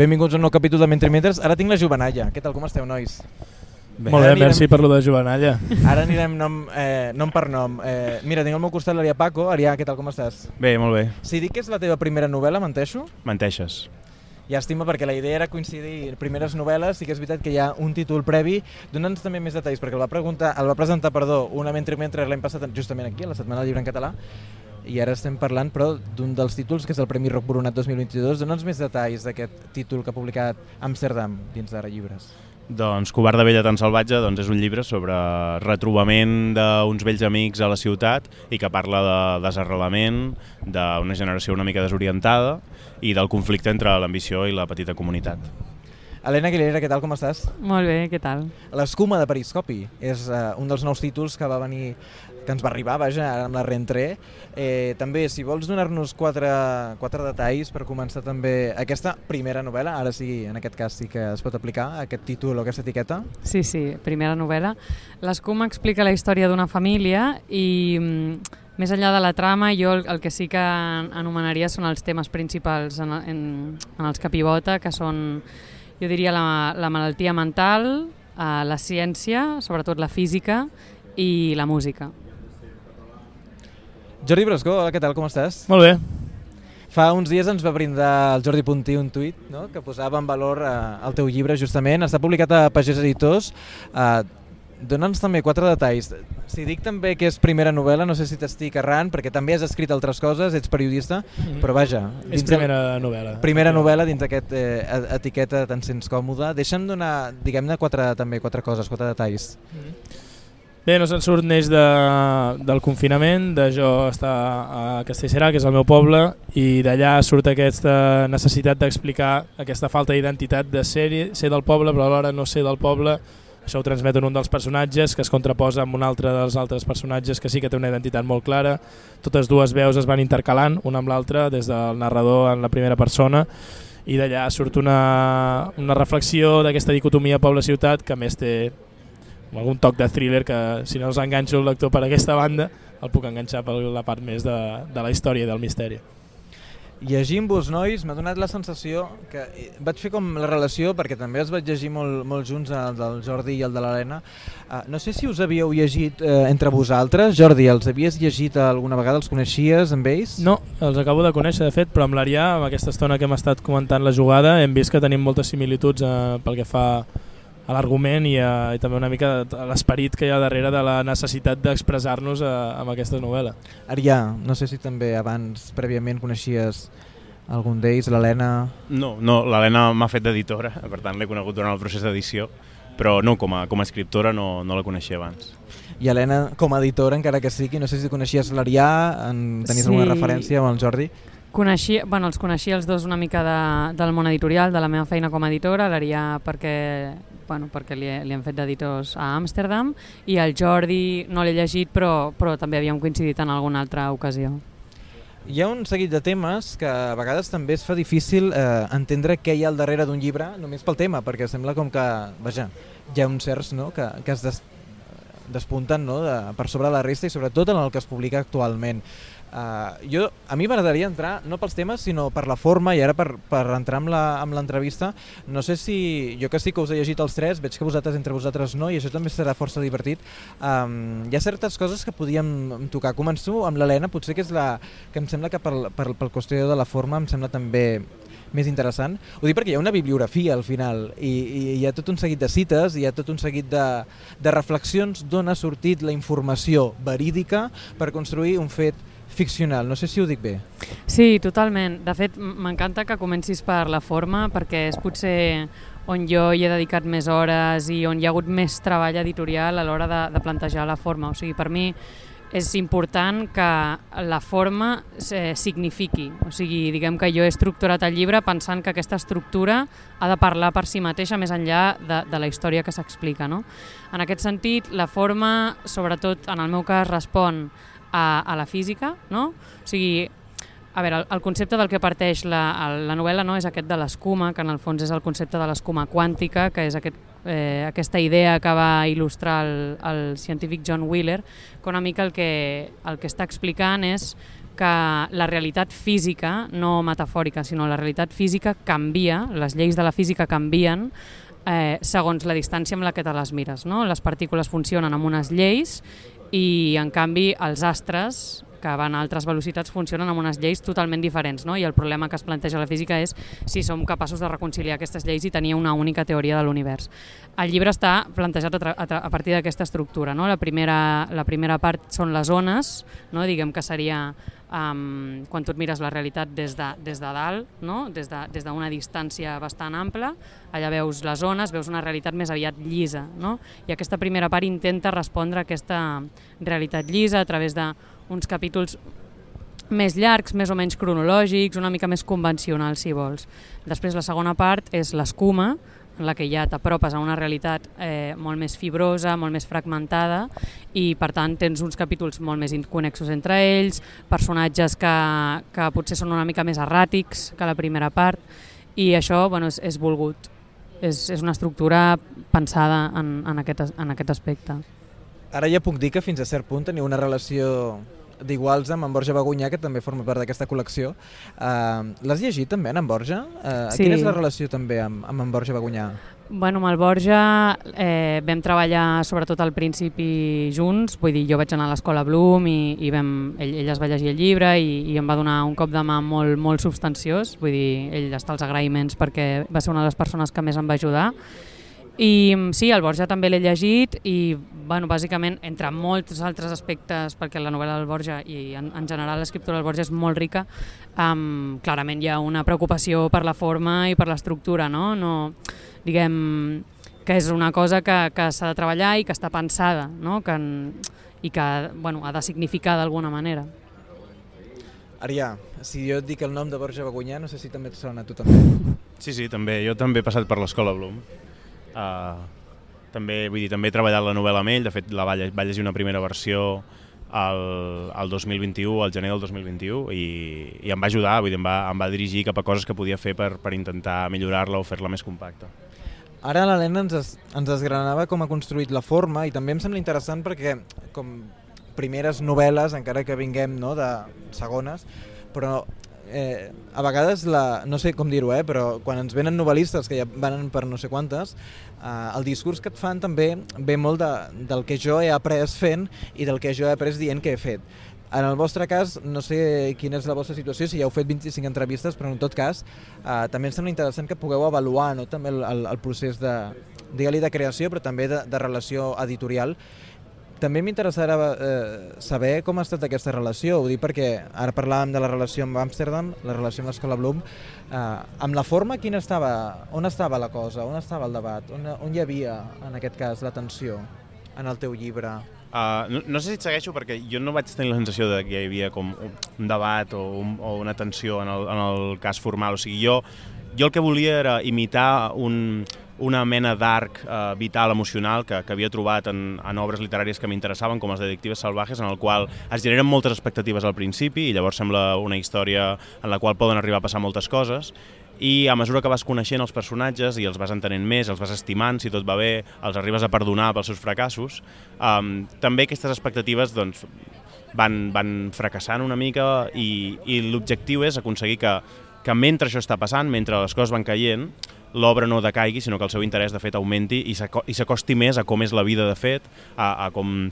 Benvinguts a un nou capítol de Mentre Mentres. Ara tinc la Jovenalla. Què tal, com esteu, nois? Bé, Molt bé, merci per lo de Jovenalla. Ara anirem nom, eh, nom per nom. Eh, mira, tinc al meu costat l'Arià Paco. Arià, què tal, com estàs? Bé, molt bé. Si dic que és la teva primera novel·la, menteixo? Menteixes. Llàstima, perquè la idea era coincidir primeres novel·les, sí que és veritat que hi ha un títol previ. Dona'ns també més detalls, perquè el va, preguntar, el va presentar perdó, una Mentre Mentre l'any passat, justament aquí, a la Setmana del Llibre en Català, i ara estem parlant però d'un dels títols que és el Premi Roc Boronat 2022 dona'ns més detalls d'aquest títol que ha publicat Amsterdam dins d'Ara Llibres doncs Covard de Vella tan salvatge doncs és un llibre sobre retrobament d'uns vells amics a la ciutat i que parla de desarrelament, d'una generació una mica desorientada i del conflicte entre l'ambició i la petita comunitat. Helena Aguilera, què tal, com estàs? Molt bé, què tal? L'escuma de Periscopi és uh, un dels nous títols que va venir que ens va arribar, vaja, ara amb la reentré. Eh, també, si vols donar-nos quatre, quatre detalls per començar també aquesta primera novel·la, ara sí, en aquest cas sí que es pot aplicar aquest títol o aquesta etiqueta. Sí, sí, primera novel·la. L'escuma explica la història d'una família i mm, més enllà de la trama, jo el, el que sí que anomenaria són els temes principals en, en, en els que pivota, que són, jo diria, la, la malaltia mental, eh, la ciència, sobretot la física, i la música. Jordi Brascó, hola, què tal, com estàs? Molt bé. Fa uns dies ens va brindar el Jordi Puntí un tuit no? que posava en valor eh, el teu llibre, justament. Està publicat a Pagès Editors. Eh, Dóna'ns també quatre detalls. Si dic també que és primera novel·la, no sé si t'estic errant, perquè també has escrit altres coses, ets periodista, mm -hmm. però vaja... És primera de... novel·la. Primera novel·la dins d'aquesta eh, etiqueta tan sens còmoda. Deixa'm donar, diguem-ne, quatre, també quatre coses, quatre detalls. Mm -hmm. Bé, no se'n surt neix de, del confinament, de jo estar a Castellserà, que és el meu poble, i d'allà surt aquesta necessitat d'explicar aquesta falta d'identitat de ser, ser del poble, però alhora no ser del poble. Això ho transmet en un dels personatges, que es contraposa amb un altre dels altres personatges que sí que té una identitat molt clara. Totes dues veus es van intercalant, una amb l'altra, des del narrador en la primera persona, i d'allà surt una, una reflexió d'aquesta dicotomia poble-ciutat que més té amb algun toc de thriller que si no els enganxo el lector per aquesta banda el puc enganxar per la part més de, de la història i del misteri. Llegint-vos, nois, m'ha donat la sensació que eh, vaig fer com la relació, perquè també els vaig llegir molt, molt junts, el del Jordi i el de l'Helena. Uh, no sé si us havíeu llegit uh, entre vosaltres. Jordi, els havies llegit alguna vegada? Els coneixies amb ells? No, els acabo de conèixer, de fet, però amb l'Arià, amb aquesta estona que hem estat comentant la jugada, hem vist que tenim moltes similituds uh, pel que fa a l'argument i, a, i també una mica a l'esperit que hi ha darrere de la necessitat d'expressar-nos eh, amb aquesta novel·la. Arià, no sé si també abans, prèviament, coneixies algun d'ells, l'Helena... No, no l'Helena m'ha fet d'editora, per tant l'he conegut durant el procés d'edició, però no, com a, com a escriptora no, no la coneixia abans. I Helena, com a editora, encara que sigui, no sé si coneixies l'Arià, tenies sí. alguna referència amb el Jordi? Coneixia, bueno, els coneixia els dos una mica de, del món editorial, de la meva feina com a editora, l'Arià perquè bueno, perquè li, li han fet d'editors a Amsterdam i el Jordi no l'he llegit però, però també havíem coincidit en alguna altra ocasió. Hi ha un seguit de temes que a vegades també es fa difícil eh, entendre què hi ha al darrere d'un llibre només pel tema, perquè sembla com que, vaja, hi ha uns certs no, que, que es des, despunten no, de, per sobre la resta i sobretot en el que es publica actualment. Uh, jo, a mi m'agradaria entrar no pels temes sinó per la forma i ara per, per entrar amb l'entrevista. No sé si, jo que sí que us he llegit els tres veig que vosaltres entre vosaltres no i això també serà força divertit. Um, hi ha certes coses que podíem tocar. Començo amb l'Helena, potser que és la que em sembla que per, per, per qüestió de la forma em sembla també més interessant. Ho dic perquè hi ha una bibliografia al final i, i hi ha tot un seguit de cites, hi ha tot un seguit de, de reflexions d'on ha sortit la informació verídica per construir un fet ficcional, no sé si ho dic bé. Sí, totalment. De fet, m'encanta que comencis per la forma perquè és potser on jo hi he dedicat més hores i on hi ha hagut més treball editorial a l'hora de, de plantejar la forma. O sigui, per mi és important que la forma eh, signifiqui. O sigui, diguem que jo he estructurat el llibre pensant que aquesta estructura ha de parlar per si mateixa més enllà de, de la història que s'explica. No? En aquest sentit, la forma, sobretot en el meu cas, respon a, a la física, no? O sigui, a veure, el, concepte del que parteix la, la novel·la no és aquest de l'escuma, que en el fons és el concepte de l'escuma quàntica, que és aquest, eh, aquesta idea que va il·lustrar el, el científic John Wheeler, que una mica el que, el que està explicant és que la realitat física, no metafòrica, sinó la realitat física canvia, les lleis de la física canvien eh, segons la distància amb la que te les mires. No? Les partícules funcionen amb unes lleis i, en canvi, els astres que van a altres velocitats funcionen amb unes lleis totalment diferents, no? i el problema que es planteja la física és si som capaços de reconciliar aquestes lleis i tenir una única teoria de l'univers. El llibre està plantejat a, a, partir d'aquesta estructura. No? La, primera, la primera part són les ones, no? diguem que seria um, quan tu et mires la realitat des de, des de dalt, no? des d'una de, des distància bastant ampla, allà veus les zones, veus una realitat més aviat llisa. No? I aquesta primera part intenta respondre a aquesta realitat llisa a través d'uns capítols més llargs, més o menys cronològics, una mica més convencionals, si vols. Després la segona part és l'escuma, en la que ja t'apropes a una realitat eh, molt més fibrosa, molt més fragmentada i per tant tens uns capítols molt més connexos entre ells, personatges que, que potser són una mica més erràtics que la primera part i això bueno, és, és volgut. És, és una estructura pensada en, en, aquest, en aquest aspecte. Ara ja puc dir que fins a cert punt teniu una relació d'Iguals amb en Borja Bagunyà, que també forma part d'aquesta col·lecció. Uh, L'has llegit també, en Borja? Uh, sí. Quina és la relació també amb, amb en Borja Bagunyà? Bueno, amb el Borja eh, vam treballar sobretot al principi junts, vull dir, jo vaig anar a l'escola Bloom i, i vam, ell, ell es va llegir el llibre i, i em va donar un cop de mà molt, molt substanciós, vull dir, ell està als agraïments perquè va ser una de les persones que més em va ajudar i mm, sí, el Borja també l'he llegit i, bueno, bàsicament, entre molts altres aspectes, perquè la novel·la del Borja i en, en general l'escriptura del Borja és molt rica, um, clarament hi ha una preocupació per la forma i per l'estructura, no? no? Diguem que és una cosa que, que s'ha de treballar i que està pensada, no? que, i que bueno, ha de significar d'alguna manera. Arià, si jo et dic el nom de Borja Bagunyà, no sé si també et sona a tu també. Sí, sí, també. Jo també he passat per l'escola Bloom. Uh, també, vull dir, també he treballat la novel·la amb ell, de fet la va, va llegir una primera versió al, al 2021, al gener del 2021, i, i em va ajudar, vull dir, em va, em va dirigir cap a coses que podia fer per, per intentar millorar-la o fer-la més compacta. Ara l'Helena ens, es, ens desgranava com ha construït la forma i també em sembla interessant perquè com primeres novel·les, encara que vinguem no, de segones, però eh, a vegades, la, no sé com dir-ho, eh, però quan ens venen novel·listes que ja van per no sé quantes, eh, el discurs que et fan també ve molt de, del que jo he après fent i del que jo he après dient que he fet. En el vostre cas, no sé quina és la vostra situació, si ja heu fet 25 entrevistes, però en tot cas eh, també em sembla interessant que pugueu avaluar no, també el, el, el procés de, digue de creació, però també de, de relació editorial també m'interessarà eh, saber com ha estat aquesta relació, ho dic perquè ara parlàvem de la relació amb Amsterdam, la relació amb l'Escola Bloom, eh, amb la forma quina estava, on estava la cosa, on estava el debat, on, on hi havia en aquest cas la tensió en el teu llibre? Uh, no, no sé si et segueixo perquè jo no vaig tenir la sensació de que hi havia com un debat o, un, o una tensió en el, en el cas formal, o sigui, jo, jo el que volia era imitar un, una mena d'arc eh, vital, emocional, que, que havia trobat en, en obres literàries que m'interessaven, com les Detectives Salvajes, en el qual es generen moltes expectatives al principi i llavors sembla una història en la qual poden arribar a passar moltes coses. I a mesura que vas coneixent els personatges i els vas entenent més, els vas estimant, si tot va bé, els arribes a perdonar pels seus fracassos, um, també aquestes expectatives doncs, van, van fracassant una mica i, i l'objectiu és aconseguir que, que mentre això està passant, mentre les coses van caient, l'obra no decaigui, sinó que el seu interès de fet augmenti i s'acosti més a com és la vida de fet, a, a com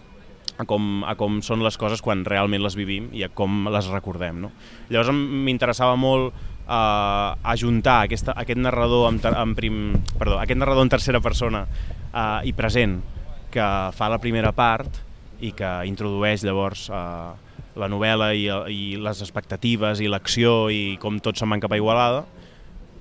a com, a com són les coses quan realment les vivim i a com les recordem. No? Llavors m'interessava molt uh, ajuntar aquesta, aquest, narrador en, en prim, perdó, aquest narrador en tercera persona uh, i present que fa la primera part i que introdueix llavors uh, la novel·la i, i les expectatives i l'acció i com tot se'n van cap a Igualada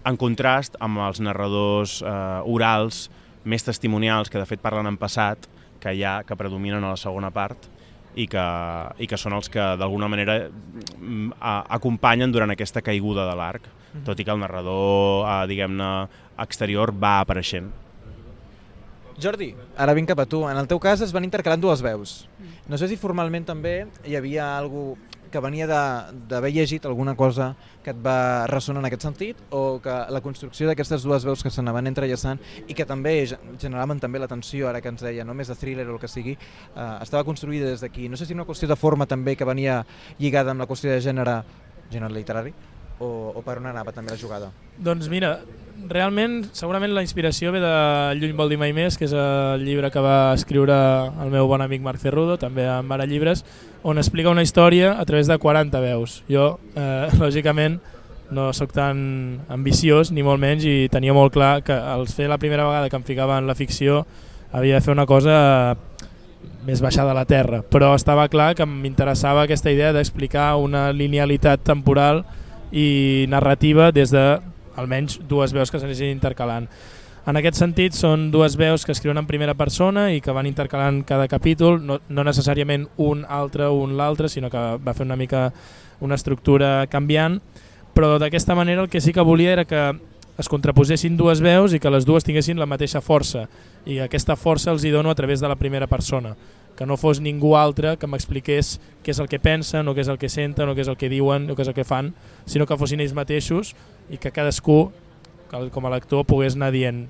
en contrast amb els narradors eh, orals més testimonials que de fet parlen en passat que hi ha, que predominen a la segona part i que, i que són els que d'alguna manera mm, acompanyen durant aquesta caiguda de l'arc, mm -hmm. tot i que el narrador, eh, diguem-ne, exterior va apareixent. Jordi, ara vinc cap a tu. En el teu cas es van intercalant dues veus. No sé si formalment també hi havia algú que venia d'haver llegit alguna cosa que et va ressonar en aquest sentit o que la construcció d'aquestes dues veus que s'anaven entrellaçant i que també ge- generaven també l'atenció, ara que ens deia, no més de thriller o el que sigui, eh, estava construïda des d'aquí. No sé si una qüestió de forma també que venia lligada amb la qüestió de gènere, gènere literari, o, o per on anava també la jugada. Doncs mira, realment, segurament la inspiració ve de Lluny vol dir mai més, que és el llibre que va escriure el meu bon amic Marc Cerrudo, també amb Mare Llibres, on explica una història a través de 40 veus. Jo, eh, lògicament, no sóc tan ambiciós, ni molt menys, i tenia molt clar que al fer la primera vegada que em ficava en la ficció havia de fer una cosa més baixada a la terra, però estava clar que m'interessava aquesta idea d'explicar una linealitat temporal i narrativa des de almenys dues veus que s'anessin intercalant. En aquest sentit són dues veus que escriuen en primera persona i que van intercalant cada capítol, no, no necessàriament un altre un l'altre, sinó que va fer una mica una estructura canviant, però d'aquesta manera el que sí que volia era que es contraposessin dues veus i que les dues tinguessin la mateixa força. I aquesta força els hi dono a través de la primera persona que no fos ningú altre que m'expliqués què és el que pensen o què és el que senten o què és el que diuen o què és el que fan, sinó que fossin ells mateixos i que cadascú, com a lector, pogués anar dient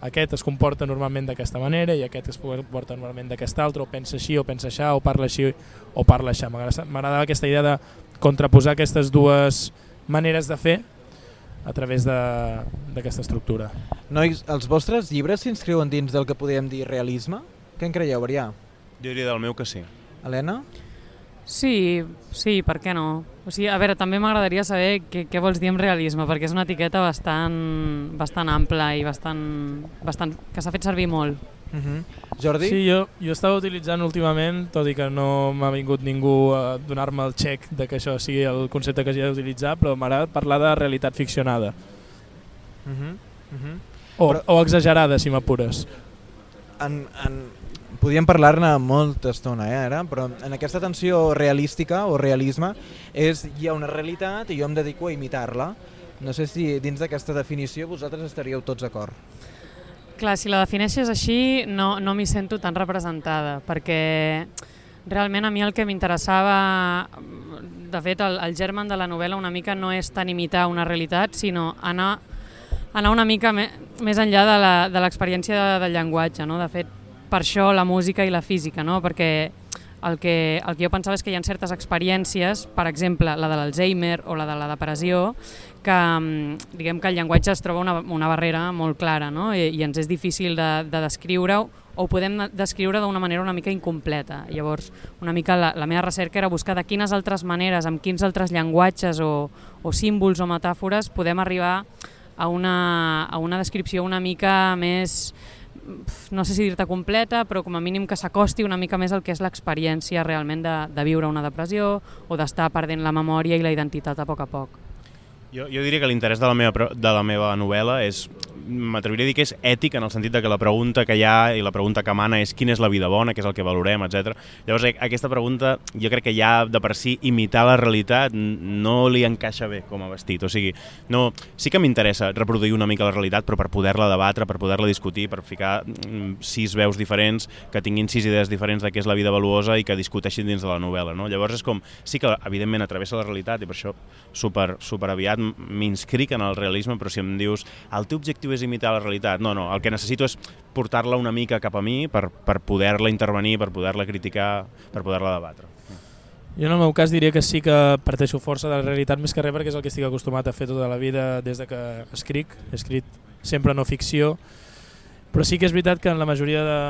aquest es comporta normalment d'aquesta manera i aquest es comporta normalment d'aquesta altra, o pensa així o pensa això, o parla així o parla això. M'agrada- M'agradava aquesta idea de contraposar aquestes dues maneres de fer a través d'aquesta estructura. Nois, els vostres llibres s'inscriuen dins del que podríem dir realisme? Què en creieu, Arià? Jo diria del meu que sí. Helena? Sí, sí, per què no? O sigui, a veure, també m'agradaria saber què, què vols dir amb realisme, perquè és una etiqueta bastant, bastant ampla i bastant, bastant, que s'ha fet servir molt. Uh -huh. Jordi? Sí, jo, jo estava utilitzant últimament, tot i que no m'ha vingut ningú a donar-me el xec de que això sigui el concepte que hagi d'utilitzar, però m'agrada parlar de realitat ficcionada, Uh -huh. Uh -huh. o, Però- o exagerada, si m'apures. en, en... Podríem parlar-ne molta estona, eh, ara, però en aquesta tensió realística o realisme és hi ha una realitat i jo em dedico a imitar-la. No sé si dins d'aquesta definició vosaltres estaríeu tots d'acord. Clar, si la defineixes així no, no m'hi sento tan representada, perquè realment a mi el que m'interessava, de fet el, el germen de la novel·la una mica no és tant imitar una realitat, sinó anar, anar una mica me, més enllà de l'experiència de, del llenguatge. No? De fet, per això la música i la física, no? perquè el que, el que jo pensava és que hi ha certes experiències, per exemple, la de l'Alzheimer o la de la depressió, que mm, diguem que el llenguatge es troba una, una barrera molt clara no? I, i ens és difícil de, de descriure-ho o ho podem descriure d'una manera una mica incompleta. Llavors, una mica la, la meva recerca era buscar de quines altres maneres, amb quins altres llenguatges o, o símbols o metàfores podem arribar a una, a una descripció una mica més no sé si dir-te completa, però com a mínim que s'acosti una mica més al que és l'experiència realment de, de viure una depressió o d'estar perdent la memòria i la identitat a poc a poc. Jo, jo diria que l'interès de, la meva, de la meva novel·la és m'atreviria a dir que és ètic en el sentit de que la pregunta que hi ha i la pregunta que mana és quina és la vida bona, què és el que valorem, etc. Llavors eh, aquesta pregunta jo crec que ja de per si imitar la realitat no li encaixa bé com a vestit, o sigui, no, sí que m'interessa reproduir una mica la realitat però per poder-la debatre, per poder-la discutir, per ficar mm, sis veus diferents que tinguin sis idees diferents de què és la vida valuosa i que discuteixin dins de la novel·la, no? Llavors és com, sí que evidentment atravessa la realitat i per això super, super aviat m'inscric en el realisme, però si em dius el teu objectiu és imitar la realitat, no, no, el que necessito és portar-la una mica cap a mi per, per poder-la intervenir, per poder-la criticar, per poder-la debatre. Jo en el meu cas diria que sí que parteixo força de la realitat més que res perquè és el que estic acostumat a fer tota la vida des de que escric. He escrit sempre no ficció, però sí que és veritat que en la majoria de,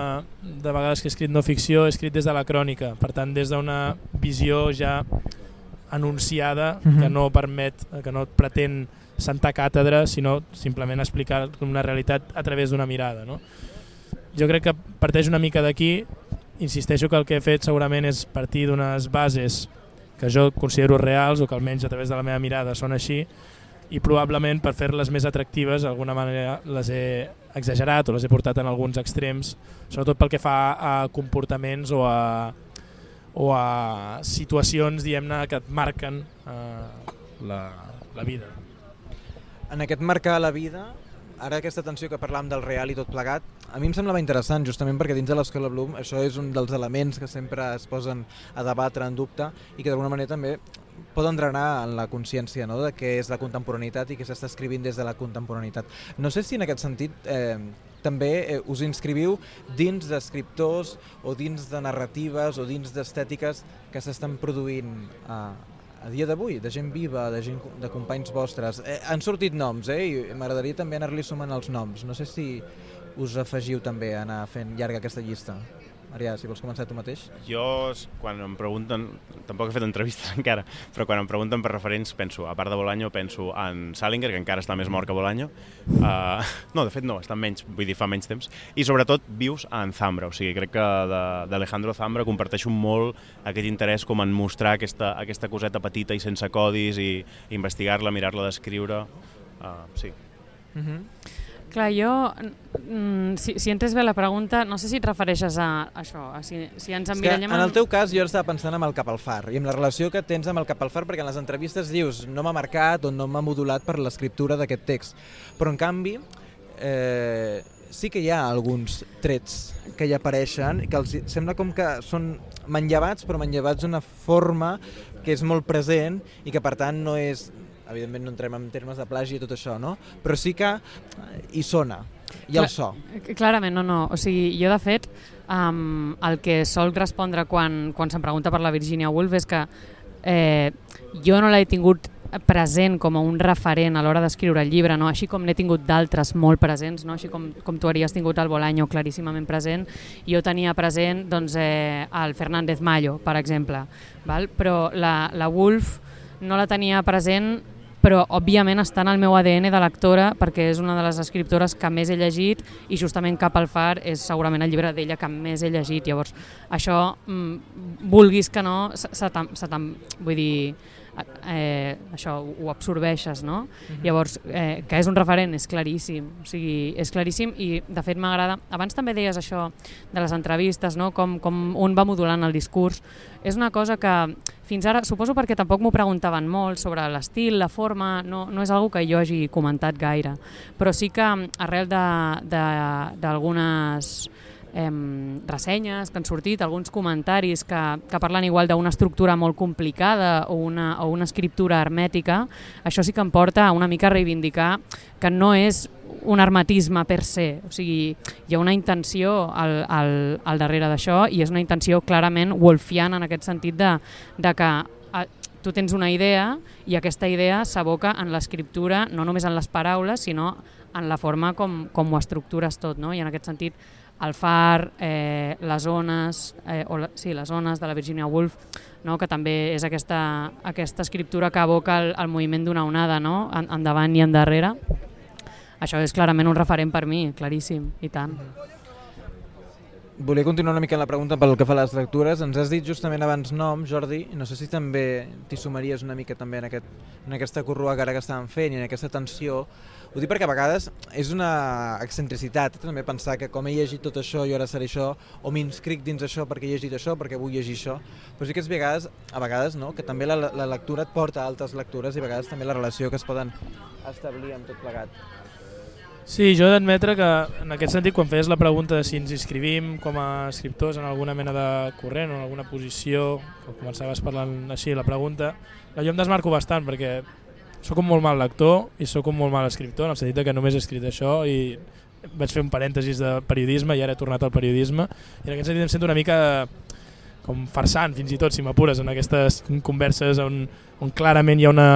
de vegades que he escrit no ficció he escrit des de la crònica, per tant des d'una visió ja anunciada Mhm. que no permet, que no pretén sentar càtedra, sinó simplement explicar una realitat a través d'una mirada. No? Jo crec que parteix una mica d'aquí, insisteixo que el que he fet segurament és partir d'unes bases que jo considero reals o que almenys a través de la meva mirada són així i probablement per fer-les més atractives d'alguna manera les he exagerat o les he portat en alguns extrems, sobretot pel que fa a comportaments o a, o a situacions diguem-ne que et marquen eh, la, la vida. En aquest marcar la vida, ara aquesta tensió que parlàvem del real i tot plegat, a mi em semblava interessant, justament perquè dins de l'escola Bloom això és un dels elements que sempre es posen a debatre en dubte i que d'alguna manera també poden drenar en la consciència no? de què és la contemporaneitat i què s'està escrivint des de la contemporaneitat. No sé si en aquest sentit eh, també eh, us inscriviu dins d'escriptors o dins de narratives o dins d'estètiques que s'estan produint a, a dia d'avui, de gent viva, de gent de companys vostres. Eh, han sortit noms, eh? I m'agradaria també anar-li sumant els noms. No sé si us afegiu també a anar fent llarga aquesta llista. Marià, si vols començar tu mateix. Jo, quan em pregunten, tampoc he fet entrevistes encara, però quan em pregunten per referents, penso, a part de Bolaño, penso en Salinger, que encara està més mort que Bolaño. Uh, no, de fet no, està menys, vull dir, fa menys temps. I sobretot vius en Zambra, o sigui, crec que d'Alejandro Zambra comparteixo molt aquest interès com en mostrar aquesta, aquesta coseta petita i sense codis i investigar-la, mirar-la d'escriure. Uh, sí. Uh -huh. Clar, jo, mm, si, si entes bé la pregunta, no sé si et refereixes a, això, a si, si ens emmirallem... En el teu cas jo estava pensant en el cap al far i amb la relació que tens amb el cap al far, perquè en les entrevistes dius no m'ha marcat o no m'ha modulat per l'escriptura d'aquest text, però en canvi eh, sí que hi ha alguns trets que hi apareixen que els sembla com que són manllevats, però manllevats d'una forma que és molt present i que per tant no és evidentment no entrem en termes de plagi i tot això, no? però sí que eh, hi sona, i el so. Clarament, no, no. O sigui, jo de fet, um, el que sol respondre quan, quan se'm pregunta per la Virginia Woolf és que eh, jo no l'he tingut present com a un referent a l'hora d'escriure el llibre, no? així com n'he tingut d'altres molt presents, no? així com, com tu haries tingut el Bolaño claríssimament present, jo tenia present doncs, eh, el Fernández Mayo, per exemple, val? però la, la Woolf no la tenia present però òbviament està en el meu ADN de lectora perquè és una de les escriptores que més he llegit i justament Cap al far és segurament el llibre d'ella que més he llegit. Llavors, això, mm, vulguis que no, se, se, se vull dir, eh, això ho absorbeixes, no? Uh -huh. Llavors, eh, que és un referent, és claríssim, o sigui, és claríssim i de fet m'agrada, abans també deies això de les entrevistes, no? com, com un va modulant el discurs, és una cosa que fins ara, suposo perquè tampoc m'ho preguntaven molt sobre l'estil, la forma, no, no és algo que jo hagi comentat gaire, però sí que arrel d'algunes eh, ressenyes que han sortit, alguns comentaris que, que parlen igual d'una estructura molt complicada o una, o una escriptura hermètica, això sí que em porta a una mica a reivindicar que no és un hermetisme per se, o sigui, hi ha una intenció al, al, al darrere d'això i és una intenció clarament wolfiana en aquest sentit de, de que a, tu tens una idea i aquesta idea s'aboca en l'escriptura, no només en les paraules, sinó en la forma com, com ho estructures tot, no? i en aquest sentit el far, eh, les ones, eh, o la, sí, les ones de la Virginia Woolf, no? que també és aquesta, aquesta escriptura que aboca el, el moviment d'una onada, no? En, endavant i endarrere. Això és clarament un referent per mi, claríssim, i tant. Volia continuar una mica la pregunta pel que fa a les lectures. Ens has dit justament abans nom, Jordi, no sé si també t'hi sumaries una mica també en, aquest, en aquesta corrua que ara que estàvem fent i en aquesta tensió ho dic perquè a vegades és una excentricitat també pensar que com he llegit tot això jo ara seré això, o m'inscric dins això perquè he llegit això, perquè vull llegir això. Però sí que és vegades, a vegades no? que també la, la lectura et porta a altres lectures i a vegades també la relació que es poden establir amb tot plegat. Sí, jo he d'admetre que en aquest sentit quan feies la pregunta de si ens inscrivim com a escriptors en alguna mena de corrent o en alguna posició, que començaves parlant així la pregunta, jo em desmarco bastant perquè sóc un molt mal lector i sóc un molt mal escriptor, en el sentit que només he escrit això i vaig fer un parèntesis de periodisme i ara he tornat al periodisme i en aquest sentit em sento una mica com farsant fins i tot si m'apures en aquestes converses on, on clarament hi ha una,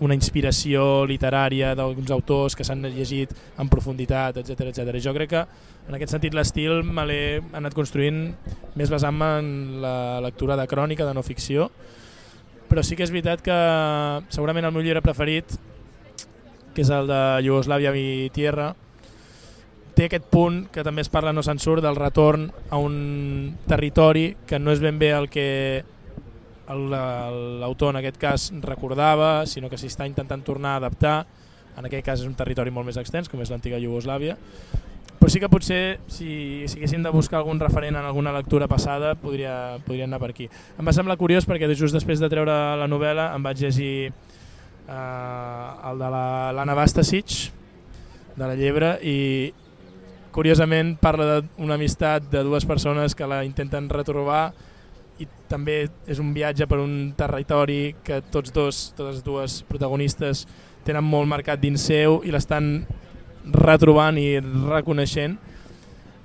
una inspiració literària d'alguns autors que s'han llegit en profunditat, etc etc. Jo crec que en aquest sentit l'estil me l'he anat construint més basant-me en la lectura de crònica, de no ficció, però sí que és veritat que segurament el meu llibre preferit, que és el de Iugoslàvia i Tierra, té aquest punt que també es parla no se'n surt del retorn a un territori que no és ben bé el que l'autor en aquest cas recordava, sinó que s'hi està intentant tornar a adaptar, en aquest cas és un territori molt més extens, com és l'antiga Iugoslàvia, però sí que potser si, si haguéssim de buscar algun referent en alguna lectura passada podria, podria anar per aquí. Em va semblar curiós perquè just després de treure la novel·la em vaig llegir eh, el de l'Anna Bastasic, de la llebre i curiosament parla d'una amistat de dues persones que la intenten retrobar i també és un viatge per un territori que tots dos, totes dues protagonistes tenen molt marcat dins seu i l'estan retrobant i reconeixent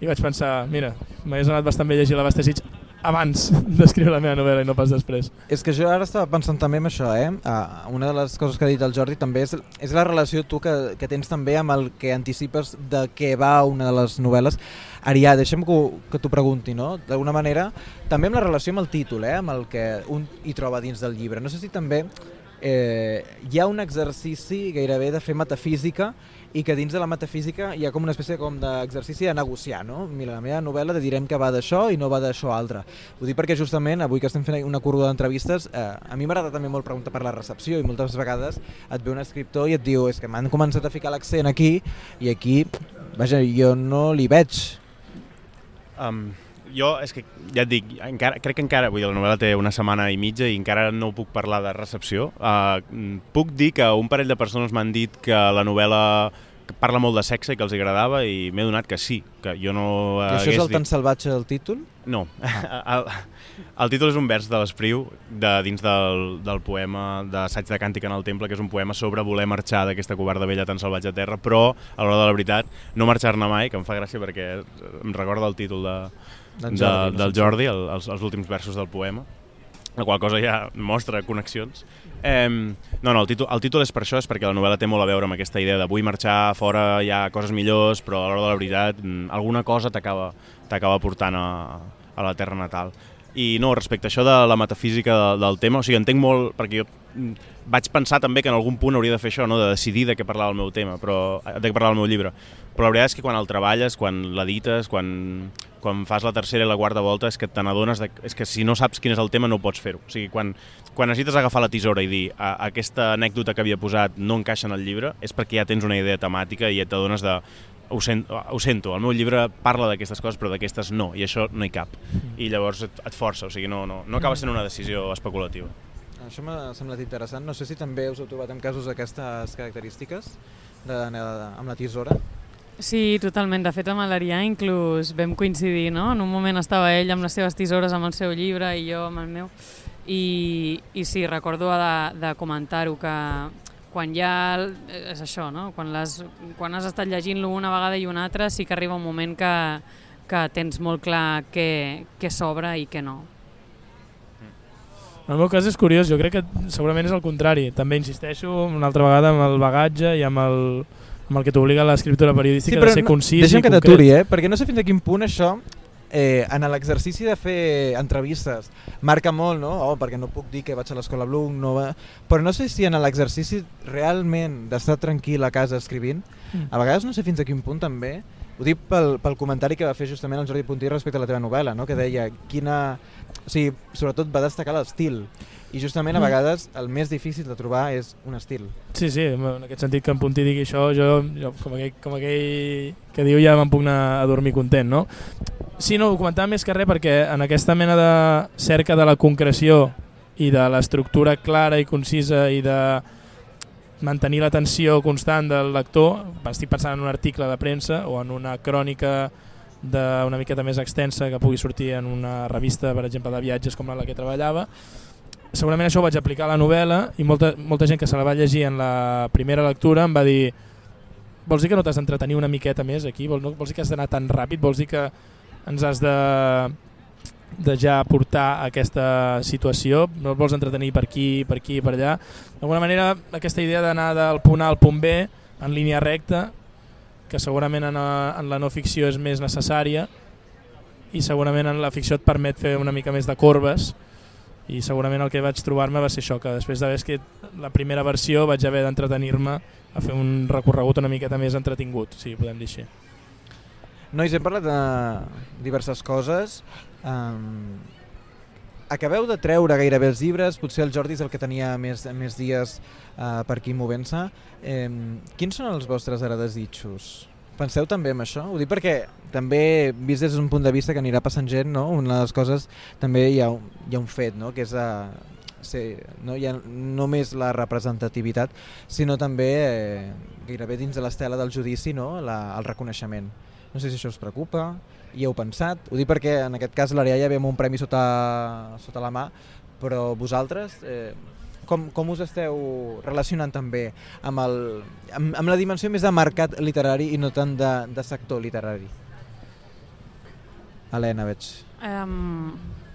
i vaig pensar, mira, m'hagués anat bastant bé llegir la Bastesig abans d'escriure la meva novel·la i no pas després. És que jo ara estava pensant també en això, eh? Uh, una de les coses que ha dit el Jordi també és, és la relació tu que, que tens també amb el que anticipes de què va una de les novel·les. Arià, deixa'm que, que t'ho pregunti, no? D'alguna manera, també amb la relació amb el títol, eh? amb el que un hi troba dins del llibre. No sé si també eh, hi ha un exercici gairebé de fer metafísica i que dins de la metafísica hi ha com una espècie com d'exercici de negociar, no? Mira, la meva novel·la de direm que va d'això i no va d'això altre. Ho dic perquè justament avui que estem fent una curva d'entrevistes, eh, a mi m'agrada també molt preguntar per la recepció i moltes vegades et ve un escriptor i et diu és que m'han començat a ficar l'accent aquí i aquí, vaja, jo no li veig. Um, jo, és que ja et dic, encara, crec que encara, vull dir, la novel·la té una setmana i mitja i encara no puc parlar de recepció. Uh, puc dir que un parell de persones m'han dit que la novel·la parla molt de sexe i que els agradava i m'he donat que sí, que jo no I això és el dit... tan salvatge del títol? No, el, el títol és un vers de l'Espriu de, dins del, del poema d'assaig de càntic en el temple, que és un poema sobre voler marxar d'aquesta covarda vella tan salvatge a terra, però a l'hora de la veritat no marxar-ne mai, que em fa gràcia perquè em recorda el títol de, del Jordi, de, del Jordi el, els, els últims versos del poema, la qual cosa ja mostra connexions. Eh, no, no, el títol, el títol és per això, és perquè la novel·la té molt a veure amb aquesta idea de vull marxar fora, hi ha coses millors, però a l'hora de la veritat mm, alguna cosa t'acaba portant a, a la terra natal. I no, respecte a això de la metafísica de, del tema, o sigui, entenc molt, perquè jo mm, vaig pensar també que en algun punt hauria de fer això, no? de decidir de què parlava el meu tema, però, de què parlava el meu llibre. Però la veritat és que quan el treballes, quan l'edites, quan, quan fas la tercera i la quarta volta és que te n'adones, és que si no saps quin és el tema no pots fer-ho. O sigui, quan, quan necessites agafar la tisora i dir a, aquesta anècdota que havia posat no encaixa en el llibre, és perquè ja tens una idea temàtica i et t'adones de ho, sent, ho sento, el meu llibre parla d'aquestes coses però d'aquestes no, i això no hi cap. Mm. I llavors et, et força, o sigui, no, no, no acaba sent una decisió especulativa. Això m'ha semblat interessant. No sé si també us heu trobat en casos d'aquestes característiques de, de, amb la tisora. Sí, totalment. De fet, amb l'Arià inclús vam coincidir, no? En un moment estava ell amb les seves tisores amb el seu llibre i jo amb el meu. I, i sí, recordo de, de comentar-ho, que quan ja... És això, no? Quan, les, quan has estat llegint-lo una vegada i una altra, sí que arriba un moment que, que tens molt clar què, què s'obre i què no. En el meu cas és curiós, jo crec que segurament és el contrari. També insisteixo una altra vegada amb el bagatge i amb el, amb el que t'obliga l'escriptura periodística sí, de ser concís deixa'm que t'aturi, eh? perquè no sé fins a quin punt això eh, en l'exercici de fer entrevistes marca molt, no? Oh, perquè no puc dir que vaig a l'escola Bloom, no va... però no sé si en l'exercici realment d'estar tranquil a casa escrivint, mm. a vegades no sé fins a quin punt també, ho dic pel, pel comentari que va fer justament el Jordi Puntí respecte a la teva novel·la, no? que deia quina... O sigui, sobretot va destacar l'estil i justament a mm. vegades el més difícil de trobar és un estil. Sí, sí, en aquest sentit que en Puntí digui això, jo, jo com, aquell, com aquell que diu ja me'n puc anar a dormir content, no? Sí, no, ho comentava més que res perquè en aquesta mena de cerca de la concreció i de l'estructura clara i concisa i de mantenir l'atenció constant del lector, estic pensant en un article de premsa o en una crònica d'una miqueta més extensa que pugui sortir en una revista, per exemple, de viatges com la que treballava, segurament això ho vaig aplicar a la novel·la i molta, molta gent que se la va llegir en la primera lectura em va dir vols dir que no t'has d'entretenir una miqueta més aquí? Vols, no, vols dir que has d'anar tan ràpid? Vols dir que ens has de, de ja portar aquesta situació? No vols entretenir per aquí, per aquí, per allà? D'alguna manera aquesta idea d'anar del punt A al punt B en línia recta que segurament en, a, en la no ficció és més necessària i segurament en la ficció et permet fer una mica més de corbes i segurament el que vaig trobar-me va ser això, que després d'haver escrit la primera versió vaig haver d'entretenir-me a fer un recorregut una miqueta més entretingut, si podem dir així. Nois, hem parlat de diverses coses. Um, acabeu de treure gairebé els llibres, potser el Jordi és el que tenia més, més dies uh, per aquí movent-se. Um, quins són els vostres ara desitjos? Penseu també en això? Ho dic perquè també, vist des d'un punt de vista que anirà passant gent, no? una de les coses també hi ha, hi ha un fet, no? que és a, ser, no hi ha només la representativitat, sinó també eh, gairebé dins de l'estela del judici no? la, el reconeixement. No sé si això us preocupa, hi heu pensat, ho dic perquè en aquest cas l'Arià ja ve amb un premi sota, sota la mà, però vosaltres eh, com, com us esteu relacionant també amb, el, amb, amb la dimensió més de mercat literari i no tant de, de sector literari? Helena, veig. Um,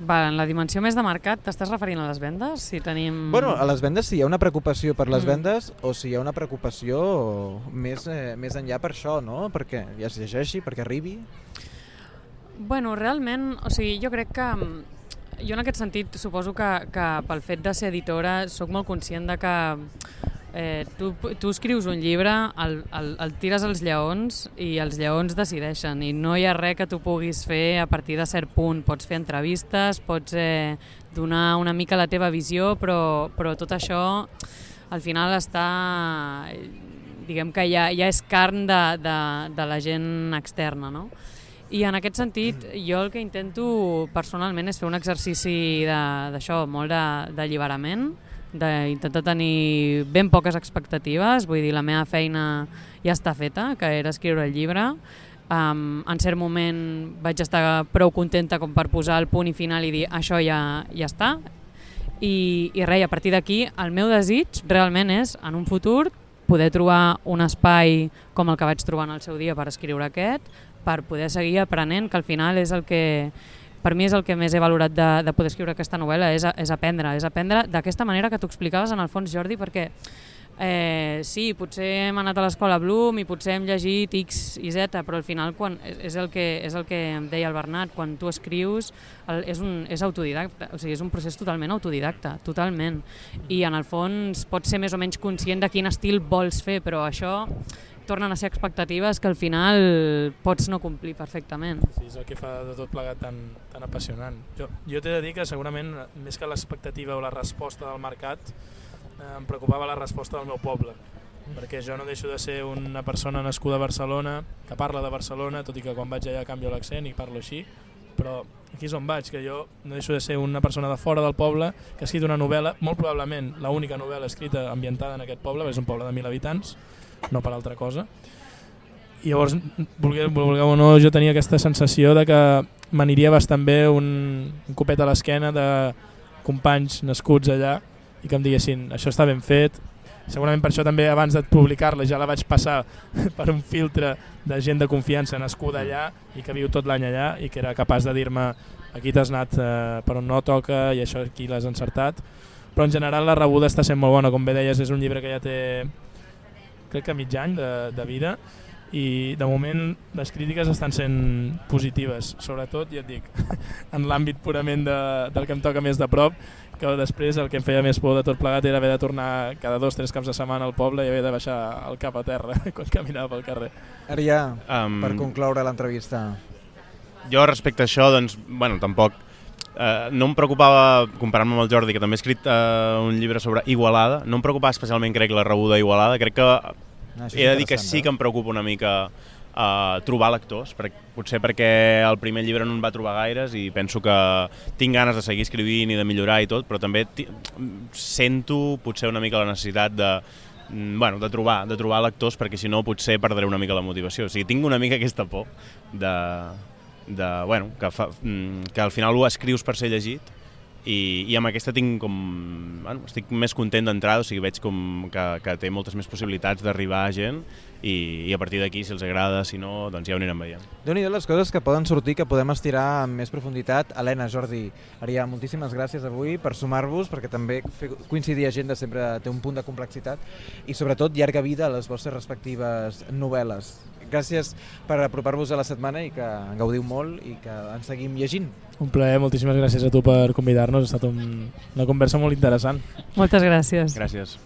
va, en la dimensió més de mercat, t'estàs referint a les vendes? Si tenim... Bueno, a les vendes si hi ha una preocupació per les Mm. vendes o si hi ha una preocupació més, eh, més enllà per això, no? Perquè ja es llegeixi, perquè arribi. Bueno, realment, o sigui, jo crec que mm, jo en aquest sentit suposo que, que pel fet de ser editora sóc molt conscient de que eh, tu, tu escrius un llibre, el, el, el tires als lleons i els lleons decideixen i no hi ha res que tu puguis fer a partir de cert punt. Pots fer entrevistes, pots eh, donar una mica la teva visió, però, però tot això al final està diguem que ja, ja és carn de, de, de la gent externa, no? I en aquest sentit, jo el que intento personalment és fer un exercici d'això, molt d'alliberament, d'intentar tenir ben poques expectatives, vull dir, la meva feina ja està feta, que era escriure el llibre, um, en cert moment vaig estar prou contenta com per posar el punt i final i dir això ja, ja està, i, i res, a partir d'aquí el meu desig realment és en un futur poder trobar un espai com el que vaig trobar en el seu dia per escriure aquest, per poder seguir aprenent, que al final és el que per mi és el que més he valorat de, de poder escriure aquesta novel·la, és, és aprendre, és aprendre d'aquesta manera que tu explicaves en el fons, Jordi, perquè eh, sí, potser hem anat a l'escola Bloom i potser hem llegit X i Z, però al final quan, és, el que, és el que em deia el Bernat, quan tu escrius el, és, un, és autodidacta, o sigui, és un procés totalment autodidacta, totalment. I en el fons pots ser més o menys conscient de quin estil vols fer, però això tornen a ser expectatives que al final pots no complir perfectament. Sí, és el que fa de tot plegat tan, tan apassionant. Jo, jo t'he de dir que segurament, més que l'expectativa o la resposta del mercat, eh, em preocupava la resposta del meu poble perquè jo no deixo de ser una persona nascuda a Barcelona, que parla de Barcelona, tot i que quan vaig allà canvio l'accent i parlo així, però aquí és on vaig, que jo no deixo de ser una persona de fora del poble que ha escrit una novel·la, molt probablement la única novel·la escrita ambientada en aquest poble, és un poble de mil habitants, no per altra cosa, i llavors, vulgueu, vulgueu o no, jo tenia aquesta sensació de que m'aniria bastant bé un, un copet a l'esquena de companys nascuts allà i que em diguessin, això està ben fet, segurament per això també abans de publicar-la ja la vaig passar per un filtre de gent de confiança nascuda allà i que viu tot l'any allà i que era capaç de dir-me aquí t'has anat eh, per on no toca i això aquí l'has encertat. Però en general la rebuda està sent molt bona. Com bé deies és un llibre que ja té crec que mig any de, de vida i de moment les crítiques estan sent positives, sobretot, ja et dic, en l'àmbit purament de, del que em toca més de prop, que després el que em feia més por de tot plegat era haver de tornar cada dos o tres caps de setmana al poble i haver de baixar el cap a terra quan caminava pel carrer. Arià, Um, per concloure l'entrevista. Jo respecte a això, doncs, bueno, tampoc eh, no em preocupava, comparant-me amb el Jordi, que també ha escrit eh, un llibre sobre Igualada, no em preocupava especialment, crec, la rebuda Igualada, crec que Ah, això és he de dir que sí que em preocupa una mica uh, trobar lectors, per, potser perquè el primer llibre no en va trobar gaires i penso que tinc ganes de seguir escrivint i de millorar i tot, però també sento potser una mica la necessitat de, mm, bueno, de trobar, de trobar lectors perquè si no potser perdré una mica la motivació. O sigui, tinc una mica aquesta por de, de bueno, que, fa, mm, que al final ho escrius per ser llegit i, i amb aquesta tinc com... Bueno, estic més content d'entrada, o sigui, veig com que, que té moltes més possibilitats d'arribar a gent i, i a partir d'aquí, si els agrada, si no, doncs ja ho anirem veient. déu nhi les coses que poden sortir, que podem estirar amb més profunditat. Helena, Jordi, Arià, moltíssimes gràcies avui per sumar-vos, perquè també coincidir de sempre té un punt de complexitat i sobretot llarga vida a les vostres respectives novel·les. Gràcies per apropar-vos a la setmana i que en gaudiu molt i que ens seguim llegint. Un plaer, moltíssimes gràcies a tu per convidar-nos, ha estat un, una conversa molt interessant. Moltes gràcies. Gràcies.